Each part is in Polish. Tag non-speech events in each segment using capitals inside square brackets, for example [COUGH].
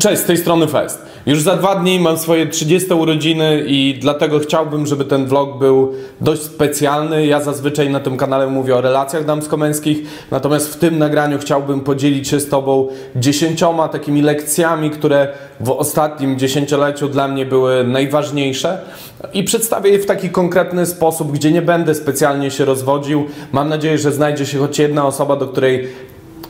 Cześć, z tej strony Fest. Już za dwa dni mam swoje 30 urodziny i dlatego chciałbym, żeby ten vlog był dość specjalny. Ja zazwyczaj na tym kanale mówię o relacjach damsko-męskich, natomiast w tym nagraniu chciałbym podzielić się z Tobą dziesięcioma takimi lekcjami, które w ostatnim dziesięcioleciu dla mnie były najważniejsze i przedstawię je w taki konkretny sposób, gdzie nie będę specjalnie się rozwodził. Mam nadzieję, że znajdzie się choć jedna osoba, do której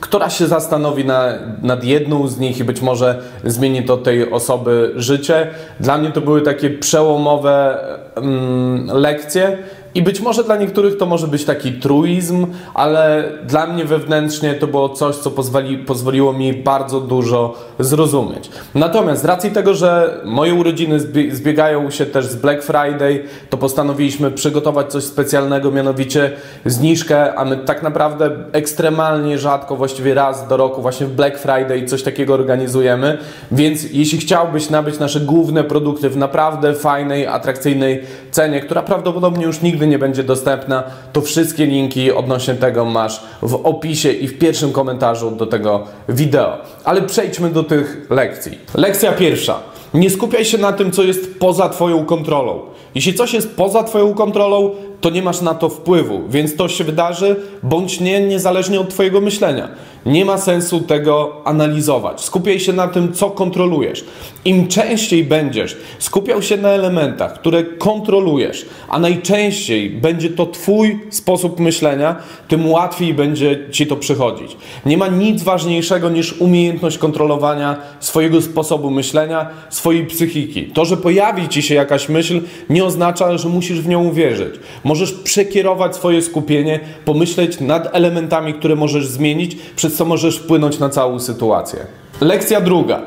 która się zastanowi na, nad jedną z nich i być może zmieni to tej osoby życie. Dla mnie to były takie przełomowe mm, lekcje. I być może dla niektórych to może być taki truizm, ale dla mnie wewnętrznie to było coś, co pozwoli, pozwoliło mi bardzo dużo zrozumieć. Natomiast z racji tego, że moje urodziny zbiegają się też z Black Friday, to postanowiliśmy przygotować coś specjalnego, mianowicie zniżkę, a my tak naprawdę ekstremalnie rzadko, właściwie raz do roku, właśnie w Black Friday coś takiego organizujemy. Więc jeśli chciałbyś nabyć nasze główne produkty w naprawdę fajnej, atrakcyjnej cenie, która prawdopodobnie już nigdy nigdy nie będzie dostępna, to wszystkie linki odnośnie tego masz w opisie i w pierwszym komentarzu do tego wideo. Ale przejdźmy do tych lekcji. Lekcja pierwsza. Nie skupiaj się na tym, co jest poza Twoją kontrolą. Jeśli coś jest poza Twoją kontrolą, to nie masz na to wpływu, więc to się wydarzy, bądź nie, niezależnie od Twojego myślenia. Nie ma sensu tego analizować. Skupiaj się na tym, co kontrolujesz. Im częściej będziesz skupiał się na elementach, które kontrolujesz, a najczęściej będzie to Twój sposób myślenia, tym łatwiej będzie Ci to przychodzić. Nie ma nic ważniejszego niż umiejętność kontrolowania swojego sposobu myślenia, swojej psychiki. To, że pojawi Ci się jakaś myśl, nie oznacza, że musisz w nią uwierzyć. Możesz przekierować swoje skupienie, pomyśleć nad elementami, które możesz zmienić, przez co możesz wpłynąć na całą sytuację. Lekcja druga.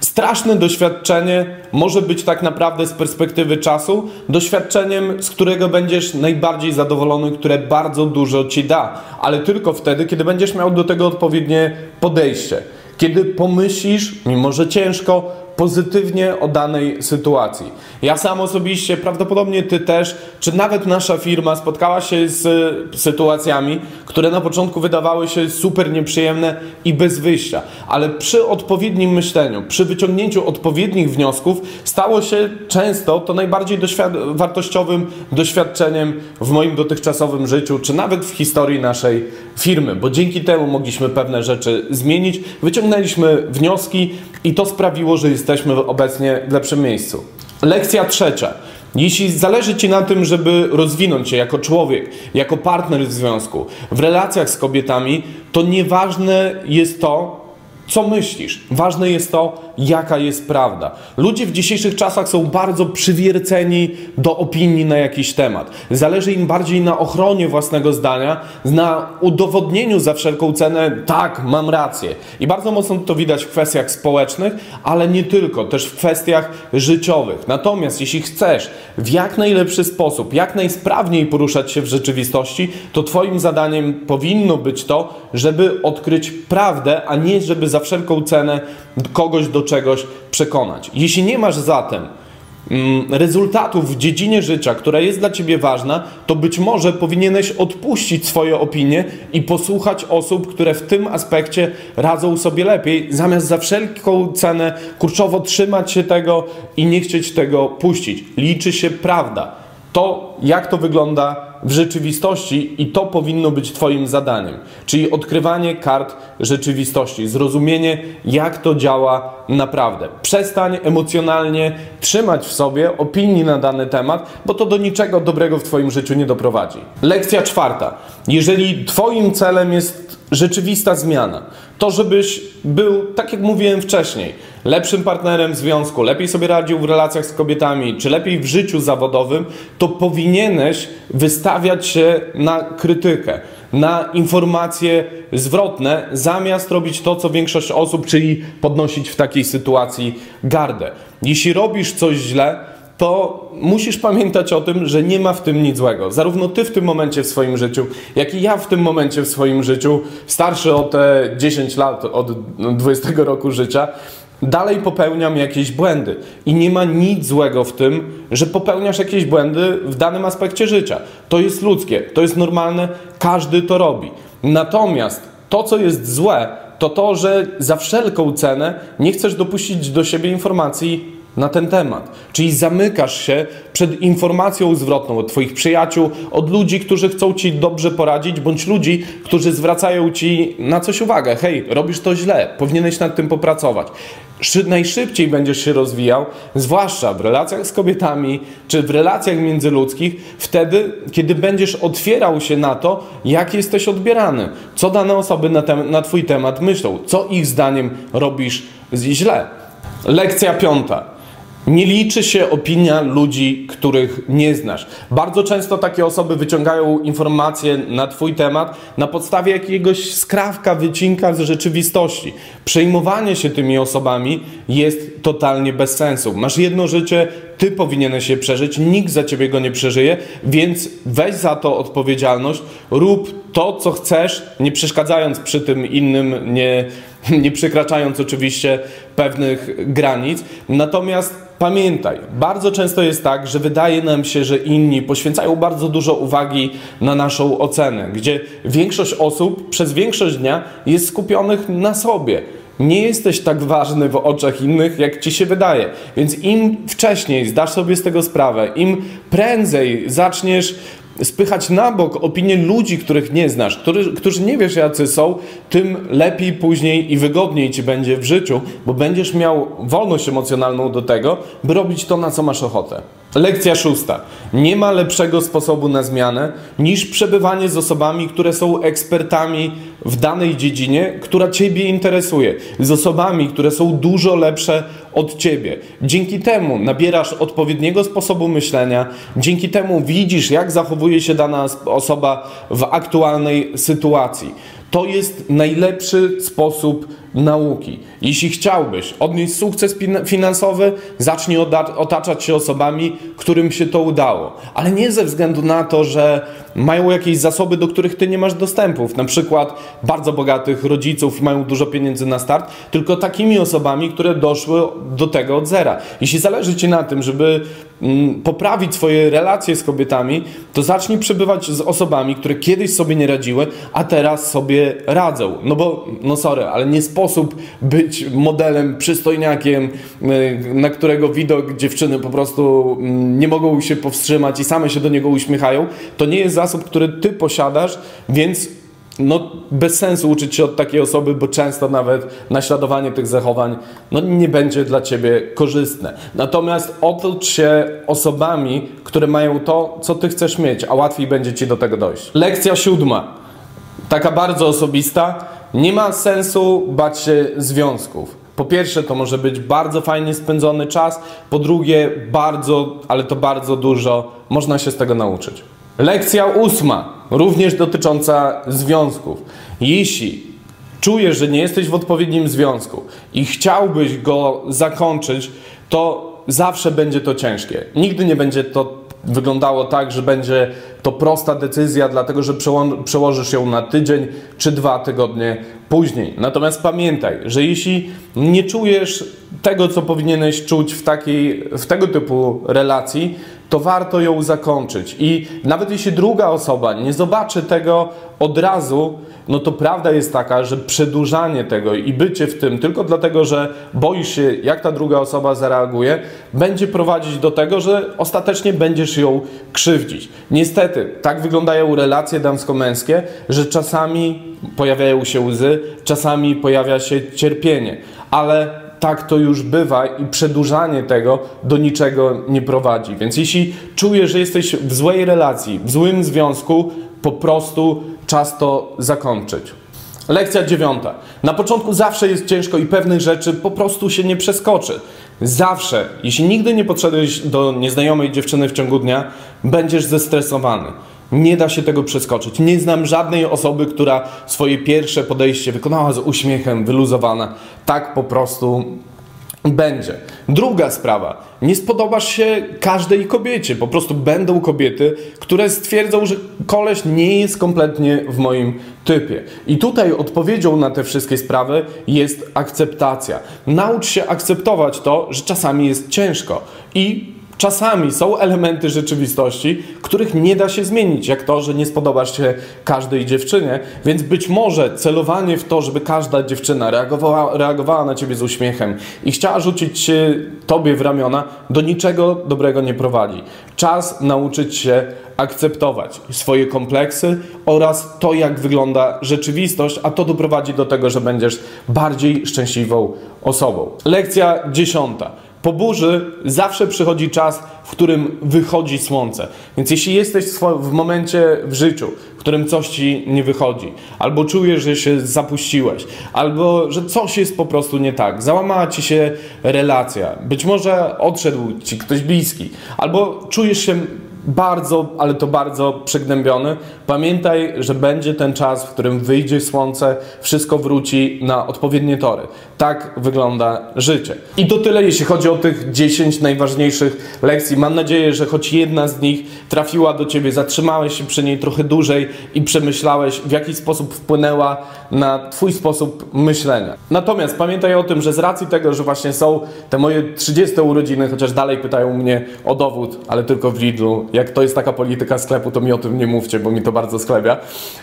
Straszne doświadczenie może być tak naprawdę z perspektywy czasu doświadczeniem, z którego będziesz najbardziej zadowolony, które bardzo dużo ci da, ale tylko wtedy, kiedy będziesz miał do tego odpowiednie podejście. Kiedy pomyślisz, mimo że ciężko, pozytywnie o danej sytuacji. Ja sam osobiście, prawdopodobnie Ty też, czy nawet nasza firma spotkała się z sytuacjami, które na początku wydawały się super nieprzyjemne i bez wyjścia, ale przy odpowiednim myśleniu, przy wyciągnięciu odpowiednich wniosków stało się często to najbardziej doświad wartościowym doświadczeniem w moim dotychczasowym życiu, czy nawet w historii naszej firmy, bo dzięki temu mogliśmy pewne rzeczy zmienić, wyciągnęliśmy wnioski i to sprawiło, że jesteśmy obecnie w lepszym miejscu. Lekcja trzecia. Jeśli zależy Ci na tym, żeby rozwinąć się jako człowiek, jako partner w związku, w relacjach z kobietami, to nieważne jest to, co myślisz. Ważne jest to, jaka jest prawda. Ludzie w dzisiejszych czasach są bardzo przywierceni do opinii na jakiś temat. Zależy im bardziej na ochronie własnego zdania, na udowodnieniu za wszelką cenę, tak, mam rację. I bardzo mocno to widać w kwestiach społecznych, ale nie tylko, też w kwestiach życiowych. Natomiast jeśli chcesz w jak najlepszy sposób, jak najsprawniej poruszać się w rzeczywistości, to Twoim zadaniem powinno być to, żeby odkryć prawdę, a nie żeby za wszelką cenę kogoś do czegoś przekonać. Jeśli nie masz zatem mm, rezultatów w dziedzinie życia, która jest dla Ciebie ważna, to być może powinieneś odpuścić swoje opinie i posłuchać osób, które w tym aspekcie radzą sobie lepiej, zamiast za wszelką cenę kurczowo trzymać się tego i nie chcieć tego puścić. Liczy się prawda. To, jak to wygląda w rzeczywistości i to powinno być Twoim zadaniem. Czyli odkrywanie kart rzeczywistości, zrozumienie, jak to działa naprawdę. Przestań emocjonalnie trzymać w sobie opinii na dany temat, bo to do niczego dobrego w Twoim życiu nie doprowadzi. Lekcja czwarta. Jeżeli Twoim celem jest rzeczywista zmiana, to żebyś był, tak jak mówiłem wcześniej, lepszym partnerem w związku, lepiej sobie radził w relacjach z kobietami, czy lepiej w życiu zawodowym, to powinieneś wystawiać się na krytykę, na informacje zwrotne, zamiast robić to, co większość osób, czyli podnosić w takiej sytuacji gardę. Jeśli robisz coś źle, to musisz pamiętać o tym, że nie ma w tym nic złego. Zarówno ty w tym momencie w swoim życiu, jak i ja w tym momencie w swoim życiu, starszy o te 10 lat, od 20 roku życia, dalej popełniam jakieś błędy. I nie ma nic złego w tym, że popełniasz jakieś błędy w danym aspekcie życia. To jest ludzkie, to jest normalne, każdy to robi. Natomiast to, co jest złe, to to, że za wszelką cenę nie chcesz dopuścić do siebie informacji na ten temat. Czyli zamykasz się przed informacją zwrotną od Twoich przyjaciół, od ludzi, którzy chcą Ci dobrze poradzić, bądź ludzi, którzy zwracają Ci na coś uwagę. Hej, robisz to źle, powinieneś nad tym popracować. Najszybciej będziesz się rozwijał, zwłaszcza w relacjach z kobietami czy w relacjach międzyludzkich, wtedy, kiedy będziesz otwierał się na to, jak jesteś odbierany, co dane osoby na, tem- na Twój temat myślą, co ich zdaniem robisz źle. Lekcja piąta. Nie liczy się opinia ludzi, których nie znasz. Bardzo często takie osoby wyciągają informacje na Twój temat na podstawie jakiegoś skrawka, wycinka z rzeczywistości. Przejmowanie się tymi osobami jest totalnie bez sensu. Masz jedno życie, Ty powinieneś je przeżyć, nikt za Ciebie go nie przeżyje, więc weź za to odpowiedzialność, rób to, co chcesz, nie przeszkadzając przy tym innym, nie, [LAUGHS] nie przekraczając oczywiście pewnych granic. Natomiast Pamiętaj, bardzo często jest tak, że wydaje nam się, że inni poświęcają bardzo dużo uwagi na naszą ocenę, gdzie większość osób przez większość dnia jest skupionych na sobie. Nie jesteś tak ważny w oczach innych, jak ci się wydaje. Więc im wcześniej zdasz sobie z tego sprawę, im prędzej zaczniesz spychać na bok opinie ludzi, których nie znasz, który, którzy nie wiesz jacy są, tym lepiej później i wygodniej ci będzie w życiu, bo będziesz miał wolność emocjonalną do tego, by robić to, na co masz ochotę. Lekcja szósta. Nie ma lepszego sposobu na zmianę niż przebywanie z osobami, które są ekspertami w danej dziedzinie, która Ciebie interesuje. Z osobami, które są dużo lepsze od Ciebie. Dzięki temu nabierasz odpowiedniego sposobu myślenia, dzięki temu widzisz, jak zachowuje się dana osoba w aktualnej sytuacji. To jest najlepszy sposób nauki. Jeśli chciałbyś odnieść sukces finansowy, zacznij otaczać się osobami, którym się to udało. Ale nie ze względu na to, że mają jakieś zasoby, do których ty nie masz dostępów. Na przykład bardzo bogatych rodziców mają dużo pieniędzy na start, tylko takimi osobami, które doszły do tego od zera. Jeśli zależy ci na tym, żeby mm, poprawić swoje relacje z kobietami, to zacznij przebywać z osobami, które kiedyś sobie nie radziły, a teraz sobie radzą. No bo, no sorry, ale nie sposób być modelem, przystojniakiem, y, na którego widok dziewczyny po prostu mm, nie mogą się powstrzymać i same się do niego uśmiechają. To nie jest zasób, który ty posiadasz, więc no, bez sensu uczyć się od takiej osoby, bo często nawet naśladowanie tych zachowań no, nie będzie dla ciebie korzystne. Natomiast otocz się osobami, które mają to, co ty chcesz mieć, a łatwiej będzie ci do tego dojść. Lekcja siódma, taka bardzo osobista. Nie ma sensu bać się związków. Po pierwsze, to może być bardzo fajnie spędzony czas, po drugie, bardzo, ale to bardzo dużo można się z tego nauczyć. Lekcja ósma, również dotycząca związków. Jeśli czujesz, że nie jesteś w odpowiednim związku i chciałbyś go zakończyć, to zawsze będzie to ciężkie. Nigdy nie będzie to wyglądało tak, że będzie to prosta decyzja, dlatego że przełożysz ją na tydzień czy dwa tygodnie później. Natomiast pamiętaj, że jeśli nie czujesz tego, co powinieneś czuć w, takiej, w tego typu relacji, to warto ją zakończyć. I nawet jeśli druga osoba nie zobaczy tego od razu, no to prawda jest taka, że przedłużanie tego i bycie w tym tylko dlatego, że boisz się, jak ta druga osoba zareaguje, będzie prowadzić do tego, że ostatecznie będziesz ją krzywdzić. Niestety, tak wyglądają relacje damsko-męskie, że czasami pojawiają się łzy, czasami pojawia się cierpienie, ale tak to już bywa i przedłużanie tego do niczego nie prowadzi. Więc jeśli czujesz, że jesteś w złej relacji, w złym związku, po prostu czas to zakończyć. Lekcja dziewiąta. Na początku zawsze jest ciężko i pewnych rzeczy po prostu się nie przeskoczy. Zawsze, jeśli nigdy nie podszedłeś do nieznajomej dziewczyny w ciągu dnia, będziesz zestresowany. Nie da się tego przeskoczyć. Nie znam żadnej osoby, która swoje pierwsze podejście wykonała z uśmiechem, wyluzowana. Tak po prostu będzie. Druga sprawa. Nie spodobasz się każdej kobiecie. Po prostu będą kobiety, które stwierdzą, że koleś nie jest kompletnie w moim typie. I tutaj odpowiedzią na te wszystkie sprawy jest akceptacja. Naucz się akceptować to, że czasami jest ciężko. I Czasami są elementy rzeczywistości, których nie da się zmienić, jak to, że nie spodobasz się każdej dziewczynie, więc być może celowanie w to, żeby każda dziewczyna reagowała, reagowała na ciebie z uśmiechem i chciała rzucić się tobie w ramiona, do niczego dobrego nie prowadzi. Czas nauczyć się akceptować swoje kompleksy oraz to, jak wygląda rzeczywistość, a to doprowadzi do tego, że będziesz bardziej szczęśliwą osobą. Lekcja dziesiąta. Po burzy zawsze przychodzi czas, w którym wychodzi słońce. Więc jeśli jesteś w momencie w życiu, w którym coś ci nie wychodzi, albo czujesz, że się zapuściłeś, albo że coś jest po prostu nie tak, załamała ci się relacja, być może odszedł ci ktoś bliski, albo czujesz się bardzo, ale to bardzo przygnębiony. Pamiętaj, że będzie ten czas, w którym wyjdzie słońce, wszystko wróci na odpowiednie tory. Tak wygląda życie. I to tyle, jeśli chodzi o tych 10 najważniejszych lekcji. Mam nadzieję, że choć jedna z nich trafiła do ciebie, zatrzymałeś się przy niej trochę dłużej i przemyślałeś, w jaki sposób wpłynęła na twój sposób myślenia. Natomiast pamiętaj o tym, że z racji tego, że właśnie są te moje 30 urodziny, chociaż dalej pytają mnie o dowód, ale tylko w Lidlu. Jak to jest taka polityka sklepu, to mi o tym nie mówcie, bo mi to bardzo sklebia.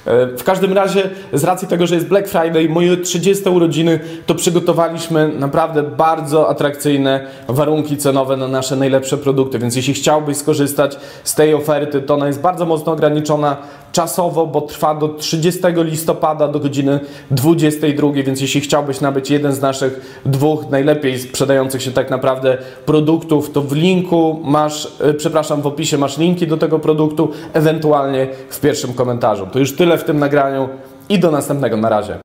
E, W każdym razie, z racji tego, że jest Black Friday, moje 30 urodziny, to przygotowaliśmy naprawdę bardzo atrakcyjne warunki cenowe na nasze najlepsze produkty. Więc jeśli chciałbyś skorzystać z tej oferty, to ona jest bardzo mocno ograniczona czasowo, bo trwa do 30 listopada do godziny 22, więc jeśli chciałbyś nabyć jeden z naszych dwóch najlepiej sprzedających się tak naprawdę produktów, to w linku masz, e, przepraszam, w opisie masz linki do tego produktu, ewentualnie w pierwszym komentarzu. To już tyle w tym nagraniu i do następnego. Na razie.